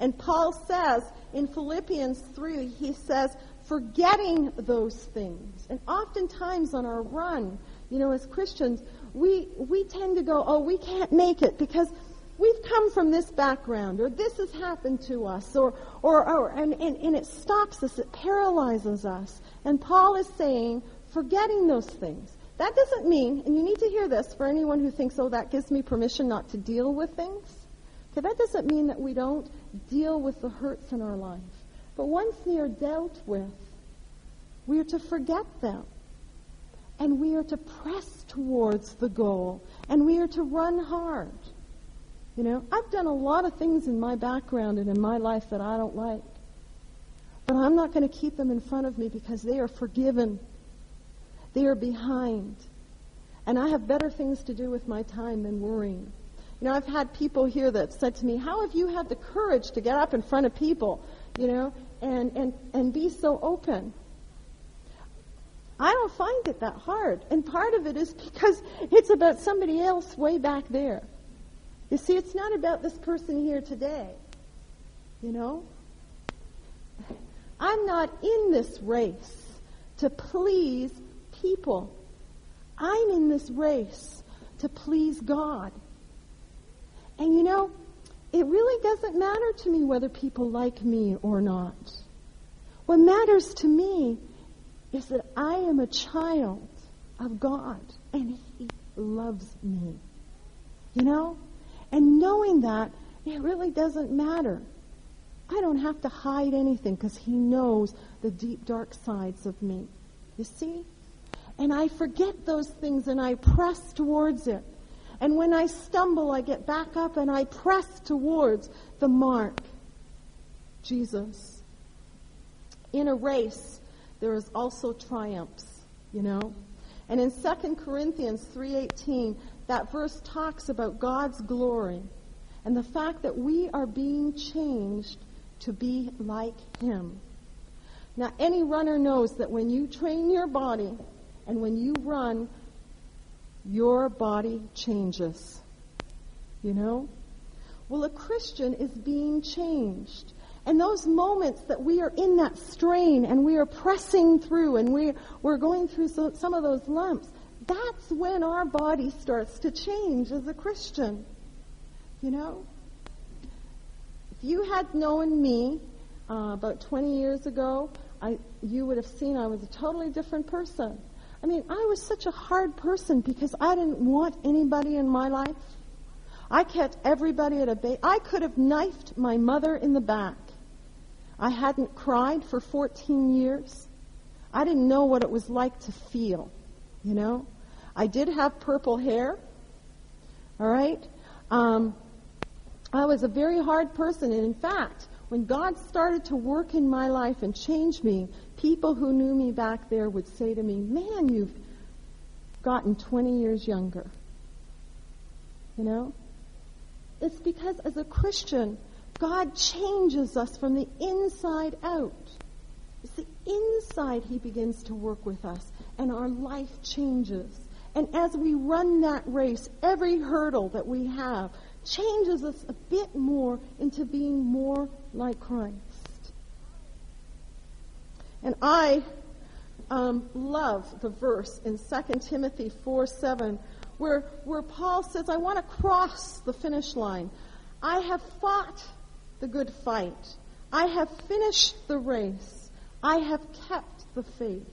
Speaker 1: And Paul says in Philippians 3, he says, forgetting those things. And oftentimes on our run, you know, as Christians, we, we tend to go, oh, we can't make it because we've come from this background, or this has happened to us, or, or, or and, and, and it stops us, it paralyzes us. And Paul is saying, forgetting those things. That doesn't mean, and you need to hear this for anyone who thinks, oh, that gives me permission not to deal with things. Okay, that doesn't mean that we don't deal with the hurts in our life. But once they are dealt with, we are to forget them. And we are to press towards the goal. And we are to run hard. You know, I've done a lot of things in my background and in my life that I don't like. But I'm not going to keep them in front of me because they are forgiven. They are behind. And I have better things to do with my time than worrying. You know, I've had people here that said to me, How have you had the courage to get up in front of people, you know, and, and, and be so open? I don't find it that hard. And part of it is because it's about somebody else way back there. You see, it's not about this person here today. You know? I'm not in this race to please people. I'm in this race to please God. And you know, it really doesn't matter to me whether people like me or not. What matters to me is that I am a child of God and He loves me. You know? And knowing that, it really doesn't matter. I don't have to hide anything because he knows the deep, dark sides of me. You see? And I forget those things and I press towards it. And when I stumble, I get back up and I press towards the mark. Jesus. In a race, there is also triumphs, you know? And in 2 Corinthians 3:18, that verse talks about God's glory and the fact that we are being changed to be like Him. Now, any runner knows that when you train your body and when you run, your body changes. You know? Well, a Christian is being changed. And those moments that we are in that strain and we are pressing through and we, we're going through so, some of those lumps, that's when our body starts to change as a Christian. You know? If you had known me uh, about 20 years ago, I, you would have seen I was a totally different person. I mean, I was such a hard person because I didn't want anybody in my life. I kept everybody at a bay. I could have knifed my mother in the back. I hadn't cried for 14 years. I didn't know what it was like to feel, you know? I did have purple hair. All right? Um, I was a very hard person, and in fact, when God started to work in my life and change me, people who knew me back there would say to me, Man, you've gotten 20 years younger. You know? It's because as a Christian, God changes us from the inside out. It's the inside He begins to work with us.
Speaker 2: and our life changes. And as we run that race, every hurdle that we have changes us a bit more into being more like Christ. And I um, love the verse in 2 Timothy 4 7 where, where Paul says, I want to cross the finish line. I have fought the good fight. I have finished the race. I have kept the faith.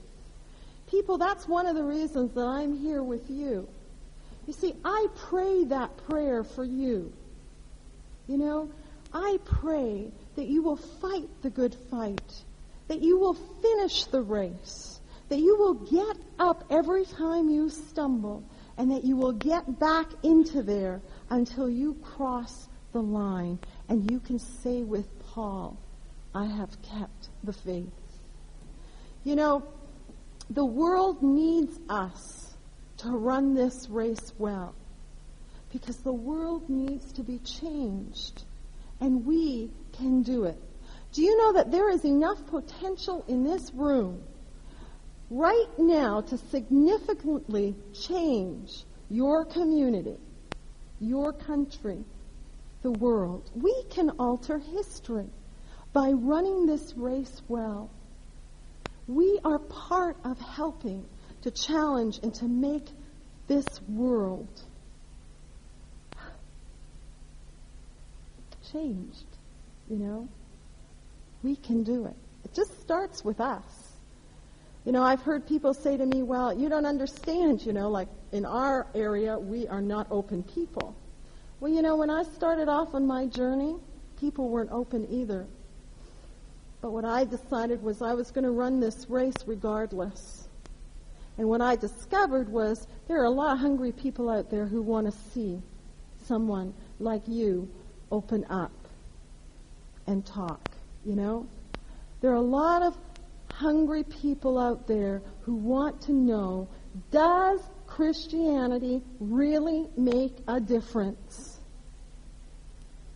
Speaker 2: People, that's one of the reasons that I'm here with you. You see, I pray that prayer for you. You know, I pray that you will fight the good fight, that you will finish the race, that you will get up every time you stumble, and that you will get back into there until you cross the line and you can say with Paul, I have kept the faith. You know, the world needs us to run this race well because the world needs to be changed and we can do it. Do you know that there is enough potential in this room right now to significantly change your community, your country, the world? We can alter history by running this race well. We are part of helping to challenge and to make this world changed. You know? We can do it. It just starts with us. You know, I've heard people say to me, well, you don't understand, you know, like in our area, we are not open people. Well, you know, when I started off on my journey, people weren't open either. But what I decided was I was going to run this race regardless. And what I discovered was there are a lot of hungry people out there who want to see someone like you open up and talk, you know? There are a lot of hungry people out there who want to know, does Christianity really make a difference?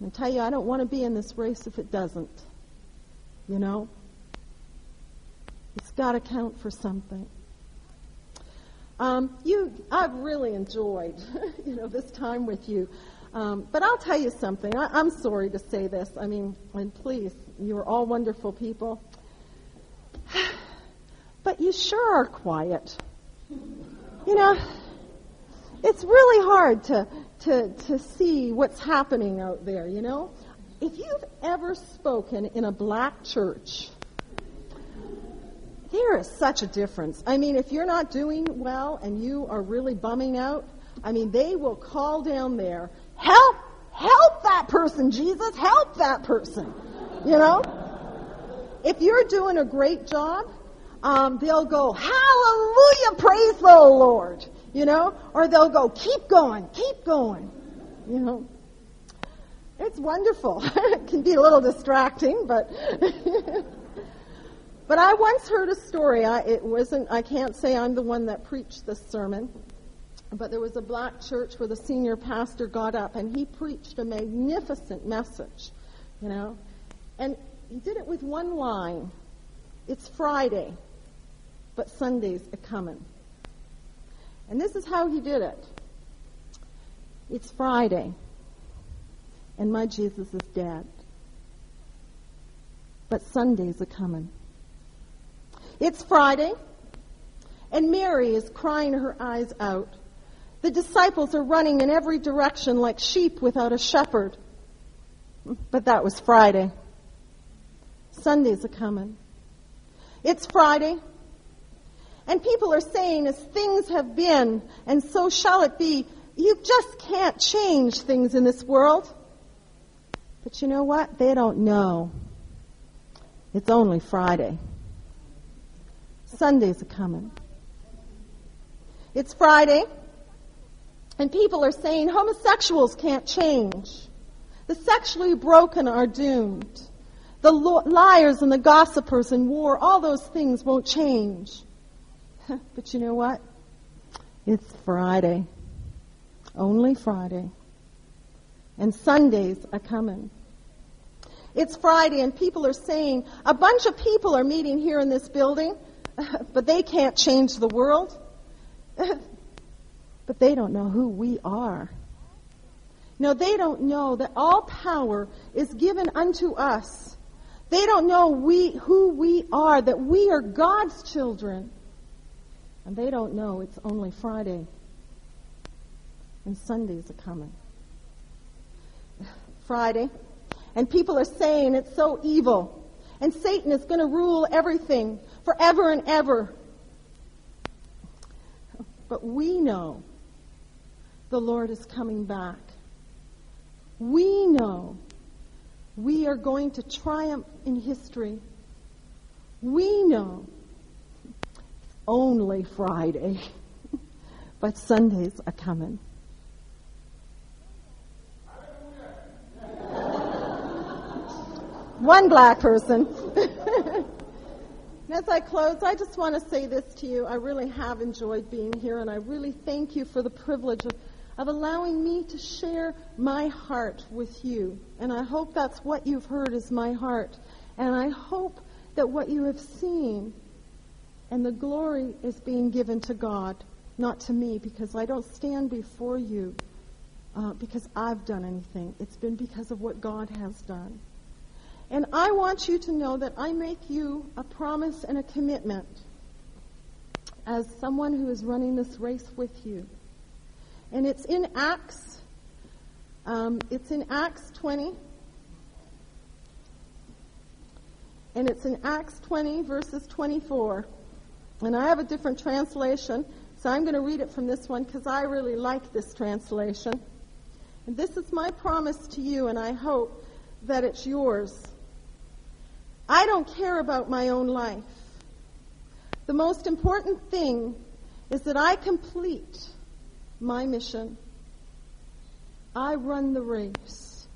Speaker 2: I tell you, I don't want to be in this race if it doesn't. You know? It's got to count for something. Um, you, I've really enjoyed, you know, this time with you. Um, but I'll tell you something. I, I'm sorry to say this. I mean, and please, you're all wonderful people. But you sure are quiet. You know, it's really hard to, to, to see what's happening out there, you know? if you've ever spoken in a black church, there is such a difference. I mean, if you're not doing well and you are really bumming out, I mean, they will call down there, help, help that person, Jesus, help that person. You know? If you're doing a great job, um, they'll go, hallelujah, praise the Lord. You know? Or they'll go, keep going, keep going. You know? It's wonderful. it can be a little distracting, but but I once heard a story. I, it wasn't. I can't say I'm the one that preached this sermon, but there was a black church where the senior pastor got up and he preached a magnificent message, you know, and he did it with one line. It's Friday, but Sunday's a coming. And this is how he did it. It's Friday and my Jesus is dead. But Sundays are coming. It's Friday, and Mary is crying her eyes out. The disciples are running in every direction like sheep without a shepherd. But that was Friday. Sundays are coming. It's Friday. People are saying, as things have been, and so shall it be, you just can't change things in this world. But you know what? They don't know. It's only Friday. Sundays are coming. It's Friday, and people are saying homosexuals can't change. The sexually broken are doomed. The liars and the gossipers and war, all those things won't change. but you know what? It's Friday. Only Friday and Sundays are coming. It's Friday and people are saying, a bunch of people are meeting here in this building. but they can't change the world. but they don't know who we are. No, they don't know that all power is given unto us. They don't know we, who we are, that we are God's children. And they don't know it's only Friday. And Sundays are coming. Friday. And people are saying it's so evil. And Satan is going to rule everything forever and ever. But we know the Lord is coming back. We know we are going to triumph in history. We know only Friday, but Sundays are coming. One black person. as I close, I just want to say this to you. I really have enjoyed being here, and I really thank you for the privilege of, of allowing me to share my heart with you. And I hope that's what you've heard is my heart. And I hope that what you have seen and the glory is being given to God, not to me, because I don't stand before you uh, because I've done anything. It's been because of what God has done. And I want you to know that I make you a promise and a commitment as someone who is running this race with you. And it's in Acts. Um, it's in Acts 20. And it's in Acts 20, verses 24. And I have a different translation, so I'm going to read it from this one because I really like this translation. And this is my promise to you, and I hope that it's yours. I don't care about my own life. The most important thing is that I complete my mission. I run the race.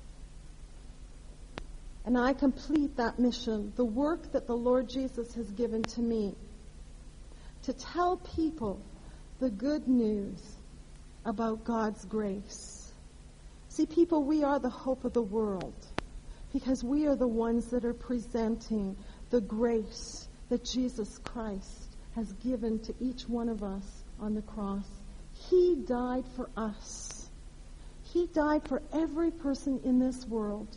Speaker 2: And I complete that mission, the work that the Lord Jesus has given to me, to tell people the good news about God's grace. See, people, we are the hope of the world because we are the ones that are presenting the grace that Jesus Christ has given to each one of us on the cross. He died for us. He died for every person in this world,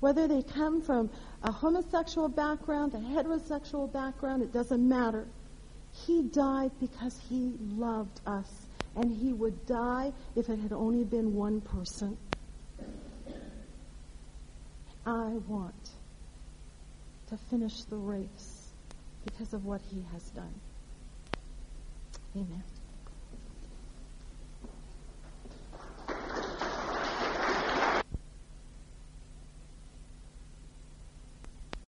Speaker 2: whether they come from a homosexual background, a heterosexual background, it doesn't matter. He died because he loved us, and he would die if it had only been one person. I want to finish the race because of what he has done. Amen.